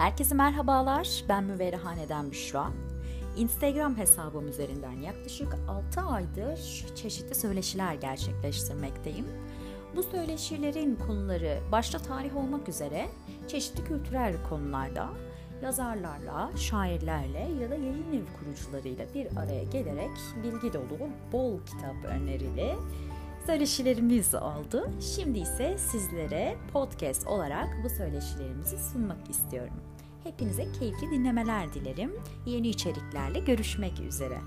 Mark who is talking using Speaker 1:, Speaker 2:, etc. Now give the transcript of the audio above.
Speaker 1: Herkese merhabalar. Ben Müverrehane'den Büşra. Instagram hesabım üzerinden yaklaşık 6 aydır çeşitli söyleşiler gerçekleştirmekteyim. Bu söyleşilerin konuları başta tarih olmak üzere çeşitli kültürel konularda yazarlarla, şairlerle ya da yayın ev kurucularıyla bir araya gelerek bilgi dolu, bol kitap önerili söyleşilerimiz oldu. Şimdi ise sizlere podcast olarak bu söyleşilerimizi sunmak istiyorum. Hepinize keyifli dinlemeler dilerim. Yeni içeriklerle görüşmek üzere.